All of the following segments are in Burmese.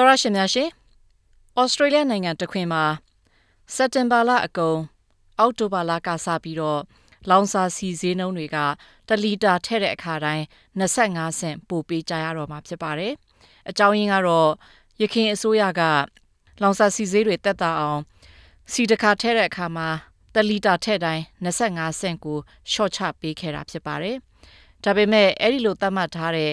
တော်ရရှင်များရှင်ဩစတြေးလျနိုင်ငံတခွင်မှာစက်တင်ဘာလအကုန်အောက်တိုဘာလကစပြီးတော့လောင်စာစီဈေးနှုန်းတွေကတလီတာထည့်တဲ့အခါတိုင်း25ဆင့်ပိုပေးကြရတော့မှာဖြစ်ပါတယ်။အကြောင်းရင်းကတော့ရခိုင်အစိုးရကလောင်စာစီဈေးတွေတက်တာအောင်စီတခါထည့်တဲ့အခါမှာတလီတာထည့်တိုင်း25ဆင့်ကိုရှော့ချပေးခဲ့တာဖြစ်ပါတယ်။ဒါပေမဲ့အဲ့ဒီလိုသတ်မှတ်ထားတဲ့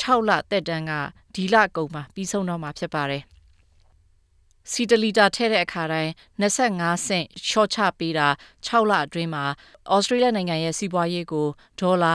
6လတက်တန်းကဒီလကုန်မှာပြီးဆုံးတော့မှာဖြစ်ပါတယ်။စီတလီတာထည့်တဲ့အခါတိုင်း25ဆင့်ရှော့ချပေးတာ6လအတွင်းမှာဩစတြေးလျနိုင်ငံရဲ့စီးပွားရေးကိုဒေါ်လာ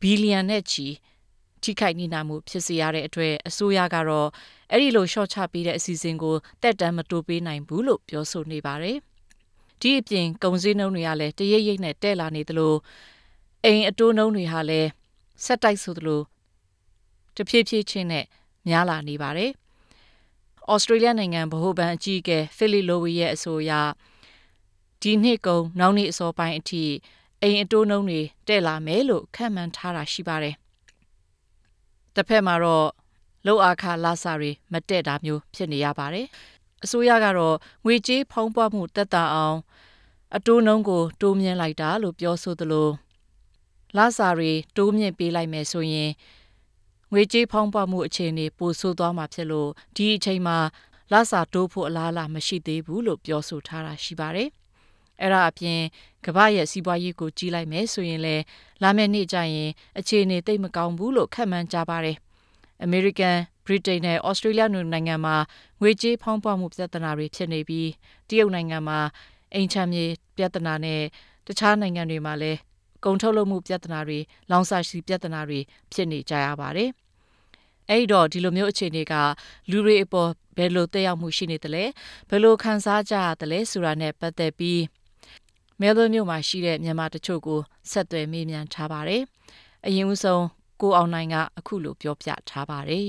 ဘီလီယံနဲ့ချီထိခိုက်နေတာမှုဖြစ်စေရတဲ့အတွက်အစိုးရကတော့အဲ့ဒီလို short ချပေးတဲ့အစီအစဉ်ကိုတက်တမ်းမတိုးပေးနိုင်ဘူးလို့ပြောဆိုနေပါတယ်။ဒီအပြင်ကုန်စည်နှုန်းတွေကလည်းတရိပ်ရိပ်နဲ့တက်လာနေသလိုအိမ်အတိုးနှုန်းတွေဟာလည်းဆက်တိုက်ဆိုသလို တဖြည်းဖြည်းချင်းနဲ့များလာနေပါတယ်။ဩစတြေးလျနိုင်ငံဗဟိုဘဏ်အကြီးအကဲဖိလစ်လိုဝီရဲ့အဆိုအရဒီနှစ်ကုန်နောက်နှစ်အစောပိုင်းအထိအိမ်အတိုးနှုန်းတွေတက်လာမယ်လို့ခန့်မှန်းထားတာရှိပါတယ်။တစ်ဖက်မှာတော့လောက်အခါလာစာတွေမတက်တာမျိုးဖြစ်နေရပါတယ်။အစိုးရကတော့ငွေကြေးဖုံးပွားမှုတက်တာအောင်အတိုးနှုန်းကိုတိုးမြင့်လိုက်တာလို့ပြောဆိုသလိုလာစာတွေတိုးမြင့်ပေးလိုက်မယ်ဆိုရင် ငွေကြေးဖောင်းပွားမှုအခြေအနေပိုဆိုးသွားမှာဖြစ်လို့ဒီအချိန်မှာလစာတိုးဖို့အလားအလာမရှိသေးဘူးလို့ပြောဆိုထားတာရှိပါတယ်။အဲ့ဒါအပြင်ကမ္ဘာရဲ့စီးပွားရေးကိုကြီးလိုက်မယ်ဆိုရင်လည်းလာမယ့်နေ့ကျရင်အခြေအနေသိပ်မကောင်းဘူးလို့ခန့်မှန်းကြပါတယ်။ American, Britain နဲ့ Australia နိုင်ငံမှာငွေကြေးဖောင်းပွားမှုပြဿနာတွေဖြစ်နေပြီးတရုတ်နိုင်ငံမှာအိမ်ချမ်းမြေပြဿနာနဲ့တခြားနိုင်ငံတွေမှာလည်း ကုန်ထုတ်လုပ်မှုပြဿနာတွေလောင်စာဆီပြဿနာတွေဖြစ်နေကြရပါတယ်။အဲ့တော့ဒီလိုမျိုးအခြေအနေကလူတွေအပေါ်ဘယ်လိုတက်ရောက်မှုရှိနေသလဲဘယ်လိုခံစားကြရသလဲဆိုတာနဲ့ပတ်သက်ပြီးမဲလ်ဘန်မြို့မှာရှိတဲ့မြန်မာတချို့ကိုဆက်သွယ်မေးမြန်းထားပါတယ်။အရင်ဦးဆုံးကိုအောင်နိုင်ကအခုလိုပြောပြထားပါတယ်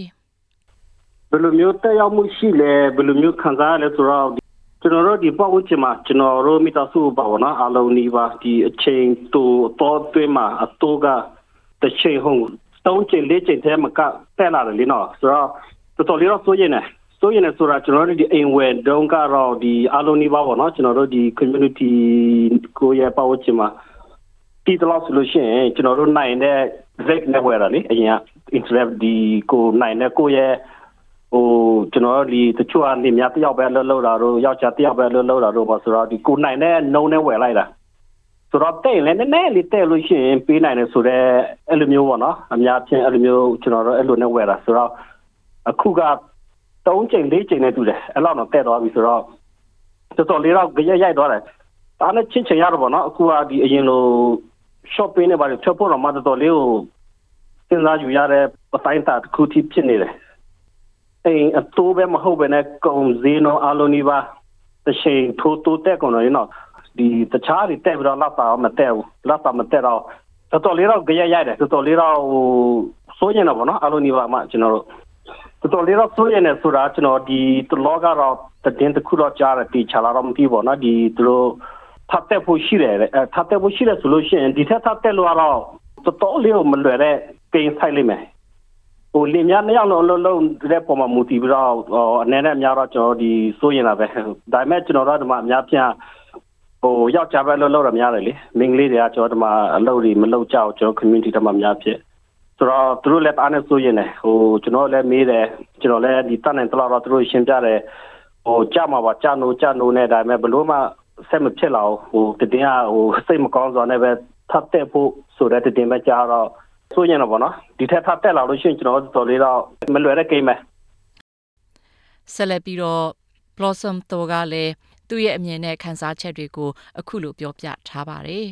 ။ဘယ်လိုမျိုးတက်ရောက်မှုရှိလဲဘယ်လိုမျိုးခံစားရလဲဆိုတော့ ကျွန်တော်တို့ဒီပေါ့ဝချင်မှာကျွန်တော်တို့မိသားစုပါဘောနော်အလုံးနီးပါးဒီအချိန်တူတော့တွင်းမှာအတူကတချိန်ဟုံတုံးချိန်လေးချိန်တည်းမကတက်လာတယ်လीနော်ဆိုတော့တော်တော်လေးတော့စိုးရင်နေစိုးရင်နေဆိုတာကျွန်တော်တို့ဒီအိမ်ဝယ်တုံးကတော့ဒီအလုံးနီးပါးပေါ့နော်ကျွန်တော်တို့ဒီ community ကိုရပေါ့ဝချင်မှာဒီတော့ဆိုလို့ရှိရင်ကျွန်တော်တို့နိုင်တဲ့ rate နဲ့ဝယ်တာလေအရင်က internet ဒီကိုနိုင်တဲ့ကိုရဲ့ ဟိုကျွန်တော်ဒီတချို့အနေများတယောက်ပဲလှုပ်လှုပ်တာတို့ယောက်ျားတယောက်ပဲလှုပ်လှုပ်တာတို့ပေါ့ဆိုတော့ဒီကိုနိုင်တဲ့နှုံနဲ့ဝယ်လိုက်တာဆိုတော့တဲ့လည်းနည်းနည်းလေးတဲ့လို့ရှိရင်ပေးနိုင်တယ်ဆိုတော့အဲ့လိုမျိုးပေါ့နော်အများဖြင့်အဲ့လိုမျိုးကျွန်တော်တို့အဲ့လိုနဲ့ဝယ်တာဆိုတော့အခုက3ချိန်4ချိန်နဲ့တူတယ်အဲ့လောက်တော့တဲ့သွားပြီဆိုတော့တော်တော်လေးတော့ကြရရိုက်သွားတယ်ဒါနဲ့ချင်းချင်ရတော့ပေါ့နော်အခုကဒီအရင်လို shopping နဲ့ပါဖြတ်ဖို့တော့မတော်တော်လေးကိုစဉ်းစားယူရတဲ့ပတိုင်းတာတစ်ခုထိဖြစ်နေတယ် အိမ်အတိုးပဲမဟုတ်ပဲနဲ့ကုန်စည်နော်အလုံးဒီပါတချိန်ထိုးတိုးတက်ကုန်တော့နော်ဒီတခြားတွေတက်ပြီးတော့လက်ပါမတက်ဘူးလက်ပါမတက်တော့တော်တော်လေးတော့ကြရရတယ်တော်တော်လေးတော့ဟိုစိုးရင်တော့ဗောနော်အလုံးဒီပါမှကျွန်တော်တို့တော်တော်လေးတော့စိုးရင်လည်းဆိုတာကျွန်တော်ဒီတလောကတော့တည်င်းတစ်ခုတော့ကြားတယ်တီချလာတော့မပြီးဗောနော်ဒီသူတို့ထပ်တက်ဖို့ရှိတယ်အဲထပ်တက်ဖို့ရှိတယ်ဆိုလို့ရှိရင်ဒီထက်ထပ်တက်လို့တော့တော်တော်လေးကိုမလွယ်တဲ့ကိန်းဆိုင်လိမ့်မယ်ဟို လင်များနှစ်ယောက်လုံးလုံးလုံးတဲ့ပုံမှာမူတည်ပြီးတော့အနေနဲ့များတော့ကျွန်တော်ဒီစိုးရင်လာပဲဒါပေမဲ့ကျွန်တော်တို့ဒီမှာအများပြဟိုယောက်ျားပဲလုံးလုံးတော့များတယ်လေမိန်းကလေးတွေကကျွန်တော်ဒီမှာအလုပ်တွေမလုပ်ကြအောင်ကျွန်တော် community တမှာများဖြစ်ဆိုတော့သူတို့လည်းအားနဲ့စိုးရင်တယ်ဟိုကျွန်တော်လည်းမေးတယ်ကျွန်တော်လည်းဒီတန်နိုင်တလောက်တော့သူတို့ရှင်းပြတယ်ဟိုကြမှာပါကြနိုးကြနိုးနဲ့ဒါပေမဲ့ဘလို့မှဆက်မဖြစ်လာဘူးဟိုတည်င်းကဟိုစိတ်မကောင်းစွာနဲ့ပဲထပ်တက်ဖို့ဆိုတဲ့တည်င်းပဲကြားတော့ စိုးရင်တော့ဗောနော်ဒီထက်ထပ်တက်လာလို့ရှိရင်ကျွန်တော်တော်လေးတော့မလွယ်တဲ့ကိန်းပဲဆက်လက်ပြီးတော့ Blossom တော်ကလည်းသူ့ရဲ့အမြင်နဲ့ခန်းစားချက်တွေကိုအခုလိုပြောပြထားပါတယ်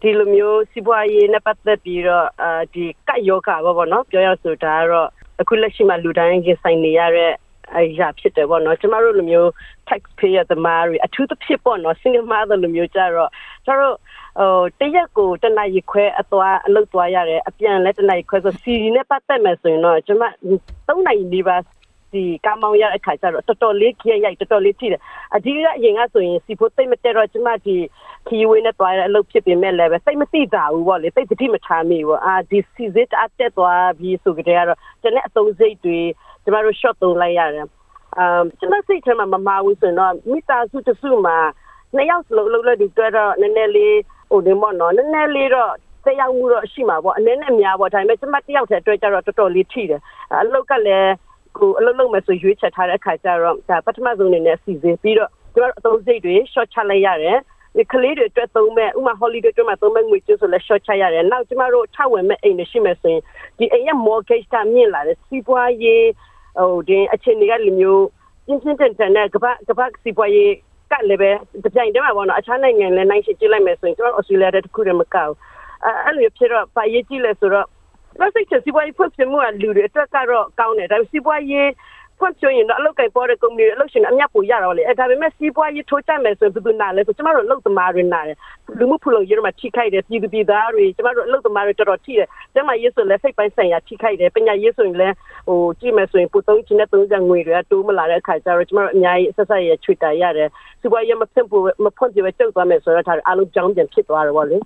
ဒီလိုမျိုးစီးပွားရေးနဲ့ပတ်သက်ပြီးတော့အာဒီကတ်ယောဂဘောပေါ့နော်ပြောရဆိုတာကတော့အခုလက်ရှိမှာလူတိုင်းရင်ဆိုင်နေရတဲ့ အရာဖြစ်တယ်ပေါ့နော်ကျမတို့လိုမျိုး tax payer သမားတွေအထူးသဖြင့်ပေါ့နော် single mother လိုမျိုးကြတော့ကျတော့ဟိုတရက်ကိုတနရီခွဲအသွားအလုပ်သွားရတယ်အပြန်လဲတနရီခွဲဆိုစီရီနဲ့ပတ်သက်မယ်ဆိုရင်တော့ကျမ3နိုင်နေပါ ဒီကားမောင်းရတဲ့ခါကျတော့တော်တော်လေးခက်ရိုက်တော်တော်လေးထိတယ်အဒီကအရင်ကဆိုရင်စီဖို့တိတ်မတက်တော့ကျမဒီခီဝင်းနဲ့တွားတဲ့အလုပ်ဖြစ်ပေမဲ့လည်းပဲစိတ်မသိတာဘူးပေါ့လေစိတ်တတိမထားမိဘူးအာဒီစီစစ်အတက်သွားပြီးဆိုကြတဲ့ကတော့တနေ့အသုံးစိတ်တွေကျမတို့ shot သုံးလိုက်ရတယ်အမ်ကျွန်မစိတ်ထဲမှာမမဘူးဆိုတော့မိသားစုတစုမှာနှစ်ယောက်စလုံးလုံးလို့ဒီတွေ့တော့နည်းနည်းလေးဟိုဒီမော့နော်နည်းနည်းလေးတော့ဆက်ရောက်မှုတော့ရှိမှာပေါ့အနေနဲ့များပေါ့ဒါပေမဲ့ကျွန်မတယောက်တည်းတွေ့ကြတော့တော်တော်လေးထိတယ်အလုပ်ကလည်း ကိုအလုပ်လုပ်မယ်ဆိုရွေးချက်ထားတဲ့အခါကျတော့ဒါပထမဆုံးအနေနဲ့စီစဉ်ပြီးတော့ကျွန်တော်အသုံးစိတ်တွေ short ချလိုက်ရတယ်ဒီကလေးတွေအတွက်သုံးမဲ့ဥမာ holiday တွေမှာသုံးမဲ့ငွေကျဆိုလဲ short ချရတယ်နောက်ကျမတို့ထဝင်မဲ့အိမ်တွေရှိမယ်ဆိုရင်ဒီအိမ်ရဲ့ mortgage ကမြင့်လာတယ်စီးပွားရေးဟိုဒီအခြေအနေကလူမျိုးပြင်းပြင်းထန်ထန်နဲ့ကပတ်ကပတ်စီးပွားရေးကလည်းပဲတပြိုင်တည်းမှာပေါ့နော်အခြားနိုင်ငံလည်းနိုင်ရှိကြည့်လိုက်မယ်ဆိုရင်ကျွန်တော် Australia တဲ့တခုတည်းမကောက်အဲ့လိုဖြစ်တော့ပါရေးကြည့်လဲဆိုတော့ Plastic စီးပွားရေးဖွံ့ဖြိုးမှုကလူတွေအတွက်ကတော့ကောင်းတယ်ဒါပေမဲ့စီးပွားရေးဖွံ့ဖြိုးရင်တော့အလုပ်ကိုင်ပေါ်တဲ့ကုမ္ပဏီတွေအလုပ်ရှင်အများပိုရတော့လေအဲဒါပေမဲ့စီးပွားရေးထိုးကျမယ်ဆိုရင်ဘယ်သူနာလဲဆိုကျမတို့အလုပ်သမားတွေနာတယ်လူမှုဖူလုံရေးမှာထိခိုက်တယ်ပြည်သူပြည်သားတွေကျမတို့အလုပ်သမားတွေတော်တော်ထိတယ်ကျမရေးဆိုလည်းစိတ်ပိုင်းဆိုင်ရာထိခိုက်တယ်ပညာရေးဆိုရင်လည်းဟိုကြည့်မယ်ဆိုရင်ပူသုံးချင်းနဲ့သုံးကြငွေတွေကတိုးမလာတဲ့အခါကျတော့ကျမတို့အများကြီးဆက်ဆက်ရချွေတာရတယ်စီးပွားရေးမဖွံ့ဖြိုးမဖွံ့ဖြိုးပဲတုတ်သွားမယ်ဆိုတော့ဒါအားလုံးကြောင်းပြန်ဖြစ်သွားတယ်ဗောလေ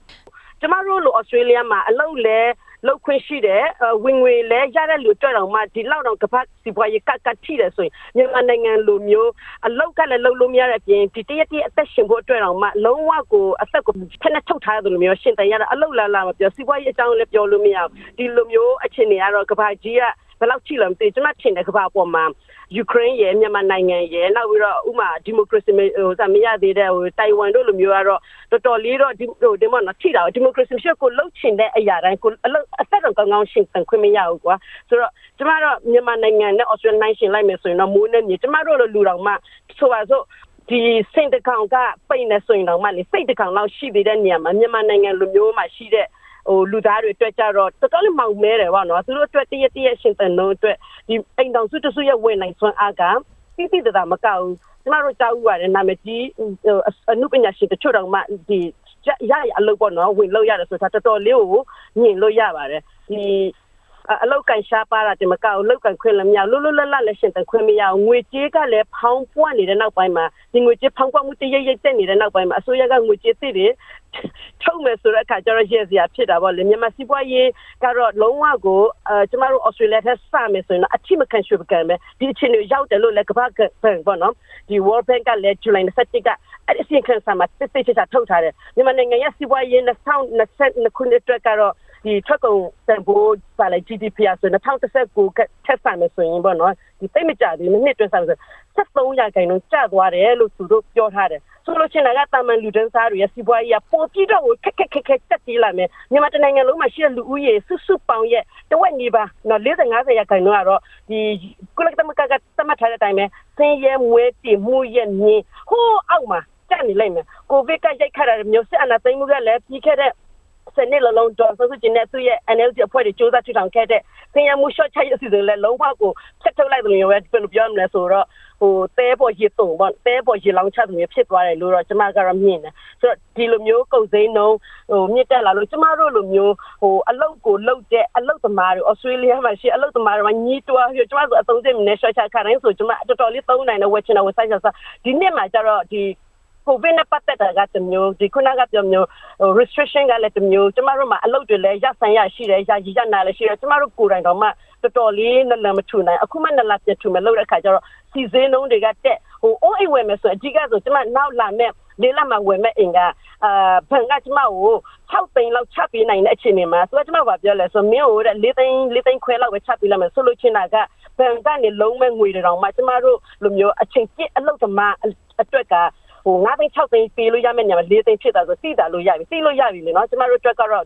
ကျမတို့လိုဩစတြေးလျမှာအလုပ်လဲလောက်ခွင့်ရှိတယ်ဝင်ငွေလဲရတဲ့လူတွေ့တော့မှဒီလောက်တော့ကပတ်စီပွားရေးကကထိတယ်ဆိုရင်မြန်မာနိုင်ငံလူမျိုးအလောက်ကလည်းလုံးလို့မရတဲ့အပြင်ဒီတရက်တည်းအသက်ရှင်ဖို့အတွက်တော့မှလုံးဝကိုအသက်ကိုဖက်နဲ့ထုတ်ထားတဲ့လူမျိုးရှင်တန်ရတာအလောက်လာလာမပြောစီပွားရေးအကြောင်းလည်းပြောလို့မရဘူးဒီလူမျိုးအခြေအနေကတော့ကဘာကြီးကဘယ်လောက်ချိလဲမသိကျွန်မထင်တယ်ကဘာပေါ်မှာယူကရိန်းရဲ့မြန်မာနိုင်ငံရဲ့နောက်ပြီးတော့ဥမာဒီမိုကရေစီဟိုစမရသေးတဲ့ဟိုတိုင်ဝမ်တို့လိုမျိုးကတော့တော်တော်လေးတော့ဒီဟိုဒီမှာနော်ထိတာဒီမိုကရေစီရှက်ကိုလှုပ်ချင်တဲ့အရာတိုင်းကိုအလုပ်အသက်တော့ကောင်းကောင်းရှင်းခွင့်မရဘူးကွာဆိုတော့ကျမတို့မြန်မာနိုင်ငံနဲ့ Australian နိုင်ရှင်လိုက်မယ်ဆိုရင်တော့မိုးနဲ့မြေကျမတို့လိုလူတော်မှဆိုပါစို့ဒီစိတ်တကောင်ကပိတ်နေဆိုရင်တော့မှလေစိတ်တကောင်လောက်ရှိသေးတဲ့နေရာမှာမြန်မာနိုင်ငံလူမျိုးမှာရှိတဲ့ ဟိုလူသားတွေအတွက်ကြတော့တော်တော်လေးမောင်မဲတယ်ဗောနော်သူတို့အတွက်တရတရရှင်တန်လုံးအတွက်ဒီအိမ်တော်စုတစုရဲ့ဝင်နိုင်စွမ်းအားကတိတိတတာမကောက်ဘူးကျမတို့ကြောက်ရတယ်နာမည်ကြီးအမှုပညာရှင်တချို့တော့မှဒီရရအလုပ်ပေါ့နော်ဝင်လို့ရတယ်ဆိုတာတော်တော်လေးကိုမြင်လို့ရပါတယ်ဒီ အလောက်ကန်ရှားပါတာတမကောက်လောက်ကန်ခွင့်လည်းမရလွတ်လွတ်လပ်လပ်လည်းရှင်တန်ခွင့်မရငွေကြေးကလည်းဖောင်းပွားနေတဲ့နောက်ပိုင်းမှာဒီငွေကြေးဖောင်းပွားမှုတရရိပ်တက်နေတဲ့နောက်ပိုင်းမှာအစိုးရကငွေကြေးသိတယ်ထုတ်မယ်ဆိုတဲ့အခါကျတော့ရဲ့စရာဖြစ်တာပေါ့လေမြန်မာစီးပွားရေးကတော့လုံးဝကိုအဲကျမတို့ဩစတြေးလျထက်စမယ်ဆိုရင်အချိမခံရှုပ်ကန်မယ်ဒီအချိန်တွေရောက်တယ်လို့လည်းကမ္ဘာဘဏ်ပေါ့နော်ဒီ World Bank ကလည်း July 27ကအဲ့ဒီအစီအခံစာမှာစစ်စစ်ချာထုတ်ထားတယ်မြန်မာနိုင်ငံရဲ့စီးပွားရေး2020ခုနှစ်အတွက်ကတော့ ဒီထွက်ကုန်တန်ဖိုးပါလေ GDP အဆို2019ကထက်ဆံမယ်ဆိုရင်ပေါ့နော်ဒီသိမကြသေးဘူးနှစ်တွင်းဆံဆို73ရာခိုင်နှုန်းကျသွားတယ်လို့သူတို့ပြောထားတယ်ဆိုလို့ချင်းကတာမန်လူတန်းစားတွေရဲ့စီးပွားရေးကပိုပြီးတော့ခက်ခက်ခက်ခက်တက်ပြေးလာမယ်မြန်မာတနိုင်ငံလုံးမှာရှိတဲ့လူဦးရေစုစုပေါင်းရဲ့တဝက်နေပါနော်40 50ရာခိုင်နှုန်းကတော့ဒီကုလသမဂ္ဂကသတ်မှတ်ထားတဲ့အတိုင်းပဲဆင်းရဲမွဲတည်မှုရဲ့မြင်ဟိုးအောက်မှာတက်နေလိုက်မယ်ကိုဗစ်ကရိုက်ခတ်တာမျိုးစစ်အနာသိမ်းမှုကလည်းပြီးခဲ့တဲ့ စနစ်လုံးလုံးတော့ဆိုချင်တဲ့သူ့ရဲ့ NLD အဖွဲ့တွေစူးစမ်းထူထောင်ခဲ့တဲ့ဆင်ရမှု short ချရစီစဉ်လဲလုံးဝကိုဖြတ်ထုတ်လိုက်တယ်လို့ပဲဘယ်လိုပြောမလဲဆိုတော့ဟိုတဲပေါ်ရေတုံပေါ့တဲပေါ်ရေလောင်းချတယ်မျိုးဖြစ်သွားတယ်လို့တော့ကျမကတော့မြင်တယ်ဆိုတော့ဒီလိုမျိုးကုတ်စိမ်းနှုံးဟိုမြင့်တက်လာလို့ကျမတို့လိုမျိုးဟိုအလုတ်ကိုလုတ်တဲ့အလုတ်သမားတွေဩစတြေးလျမှာရှိအလုတ်သမားတွေညီးတွားပြီးကျမဆိုအသုံးစင်းနဲ့ short ချခါတိုင်းဆိုကျမတော်တော်လေးသုံးနိုင်တဲ့ဝက်ချင်တဲ့ဝက်ဆိုင်ဆိုဒီနှစ်မှာကျတော့ဒီ COVID နဲ့ပတ်သက်တာကတမျိုးဒီခုနကပြောမျိုး restriction ကလည်းတမျိုးကျမတို့မှာအလုပ်တွေလည်းရဆိုင်ရရှိတယ်ရရရနာလည်းရှိတယ်ကျမတို့ကိုယ်တိုင်တော့မှတော်တော်လေးနလန်မထူနိုင်အခုမှနလန်ပြထူမယ်လို့တဲ့ခါကျတော့စီစင်းလုံးတွေကတက်ဟိုအိုးအိမ်ဝယ်မယ်ဆိုအကြီးကဆိုကျမနောက်လာမဲ့လေးလက်မှာဝယ်မဲ့အိမ်ကအာဘန်ကကျမကို6သိန်းလောက်ချပေးနိုင်တဲ့အခြေအနေမှာဆိုတော့ကျမကပြောလဲဆိုမင်းကိုတဲ့4သိန်း4သိန်းခွဲလောက်ပဲချပေးလိုက်မယ်ဆိုလို့ချင်းတာကဘန်ကနေလုံးမဲ့ငွေတွေတောင်မှကျမတို့လိုမျိုးအချိန်ပြည့်အလုပ်သမားအတွက်က ဟို9သိန်း6သိန်းပေးလို့ရမယ့်ညမှာ4သိန်းဖြစ်တာဆိုစိတာလို့ရပြီစိလို့ရပြီလေနော်ကျမတို့အတွက်ကတော့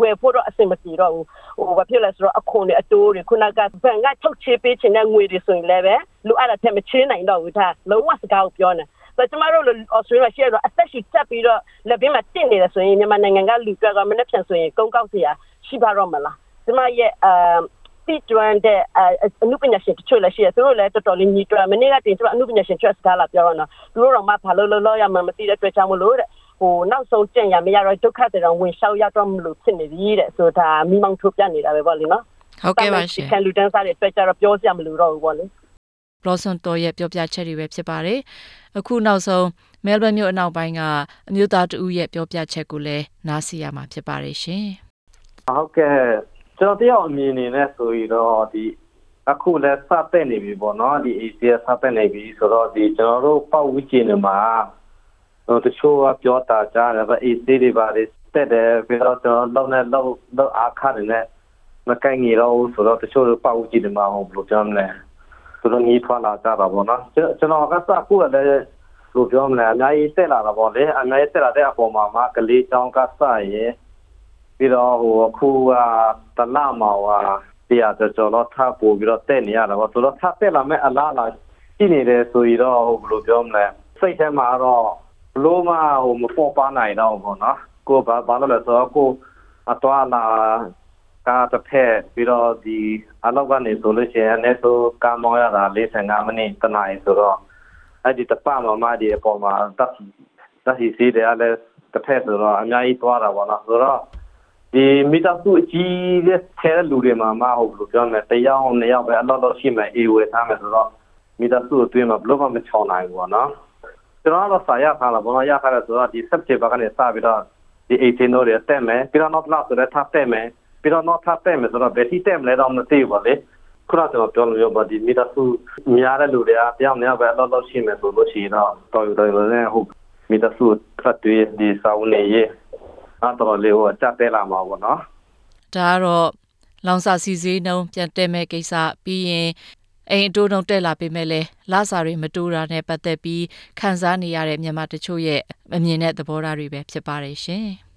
ဝယ်ဖို့တော့အဆင်မပြေတော့ဘူးဟိုဘာဖြစ်လဲဆိုတော့အခွန်တွေအတိုးတွေခုနကဘဏ်ကထုတ်ချေးပေးခြင်းနဲ့ငွေတွေဆိုရင်လည်းပဲလိုအပ်တာထက်မချေးနိုင်တော့ဘူးဒါလုံးဝစကားကိုပြောနေဆိုတော့ကျမတို့လိုအော်ဆိုရင်ရှိရတော့အသက်ရှူတက်ပြီးတော့လက်ဘေးမှာတင့်နေတယ်ဆိုရင်မြန်မာနိုင်ငံကလူတွေကမနေ့ပြန်ဆိုရင်ကုန်းကောက်စရာရှိပါတော့မလားကျမရဲ့အမ် တိကျွမ်းတဲ့အနုပညာရှင်တချို့လည်းရှိတယ်သူတို့လည်းတော်တော်လေးညီတွဲမနေ့ကတင်ကျမအနုပညာရှင် trust ကားလာပြောတော့သူတို့တော့မှဘာလို့လို့လို့ရမှမသိတဲ့အတွက်ကြောင့်မလို့တဲ့ဟိုနောက်ဆုံးကြင်ရမရတော့ဒုက္ခတွေတော့ဝင်လျှောက်ရတော့မလို့ဖြစ်နေပြီတဲ့ဆိုတာမိမောင်ထုတ်ပြနေတာပဲပေါ့လေနော်ဟုတ်ကဲ့ပါရှင်ခံလူတန်းစားတွေအတွက်ကြတော့ပြောစရာမလိုတော့ဘူးပေါ့လေ Blossom တော်ရဲ့ပြောပြချက်တွေပဲဖြစ်ပါတယ်အခုနောက်ဆုံး Melbourne မြို့အနောက်ပိုင်းကအမျိုးသားတဦးရဲ့ပြောပြချက်ကိုလည်းနားဆင်ရမှာဖြစ်ပါတယ်ရှင်ဟုတ်ကဲ့ ကျွန်တော်တယောက်အမြင်အနေနဲ့ဆိုရင်တော့ဒီအခုလဲစတဲ့နေပြီပေါ့နော်ဒီ ACS စတဲ့နေပြီဆိုတော့ဒီကျွန်တော်တို့ပေါ့ဝီကျင်တွေမှာဟိုတချို့ကပြောတာကြားတယ်ဗျ AC တွေပါလေတက်တယ်ပြီးတော့ကျွန်တော်လောက်နဲ့လောက်လောက်အားခတယ်နဲ့မကိုင်ငီတော့ဘူးဆိုတော့တချို့ပေါ့ဝီကျင်တွေမှာဟိုဘယ်လိုပြောမလဲသူတို့ညီထွာလာကြတာပေါ့နော်ကျွန်တော်ကစအခုလည်းဘယ်လိုပြောမလဲအများကြီးတက်လာတာပေါ့လေအများကြီးတက်လာတဲ့အပေါ်မှာမှကလေးချောင်းကစရဲ ပြီးတော့ဟိုအခုကတလမောင်ကတရားကျော်ကျော်တော့ထပ်ပို့ပြီးတော့တက်နေရတာပေါ့ဆိုတော့ထပ်တက်လာမဲ့အလားလာရှိနေတယ်ဆိုရင်တော့ဟိုဘယ်လိုပြောမလဲစိတ်ထဲမှာတော့ဘလို့မှဟိုမပေါ်ပါနိုင်တော့ဘူးပေါ့နော်ကိုဘာဘာလို့လဲဆိုတော့ကိုအတော်လာကားတစ်ဖက်ပြီးတော့ဒီအလောက်ကနေဆိုလို့ရှိရင်အနည်းဆုံးကားမောင်းရတာ45မိနစ်တနားဆိုတော့အဲ့ဒီတပမမဒီအပေါ်မှာတက်တက်စီစီတယ်လည်းတစ်ဖက်ဆိုတော့အများကြီးသွားတာပေါ့နော်ဆိုတော့ ဒီမိသားစုအကြီးတဲ့ဆဲလူတွေမှာမဟုတ်ဘူးပြောမယ်တယောက်နှစ်ယောက်ပဲအလောက်တော့ရှိမယ်အေဝယ်ထားမယ်ဆိုတော့မိသားစုအတွင်းမှာဘလို့မှမချောင်နိုင်ဘူးပေါ့နော်ကျွန်တော်တော့စာရထားတာဘောနော်ရထားတယ်ဆိုတော့ဒီ September ကနေစပြီးတော့ဒီ18တို့ရတက်မယ်ပြီးတော့ not last ဆိုတော့ထပ်တက်မယ်ပြီးတော့ not ထပ်တက်မယ်ဆိုတော့ဘယ်ထိတက်မလဲတော့မသိဘူးပါလေခုနကကျွန်တော်ပြောလို့ပါဒီမိသားစုများတဲ့လူတွေကတယောက်နှစ်ယောက်ပဲအလောက်တော့ရှိမယ်ဆိုလို့ရှိရင်တော့တော်တော်တော်လည်းဟုတ်မိသားစုထပ်တွေ့ဒီစာဝင်ရေး အဲ့တော့လေဟိုကြက်တဲလာမှာပေါ့နော်ဒါကတော့လောင်စာစီစေးနှုံးပြန်တက်မဲ့ကိစ္စပြီးရင်အိမ်အတိုးနှုံးတက်လာပေမဲ့လည်းလစာတွေမတိုးတာနဲ့ပတ်သက်ပြီးခန်းစားနေရတဲ့မြန်မာတချို့ရဲ့အမြင်နဲ့သဘောထားတွေပဲဖြစ်ပါတယ်ရှင်။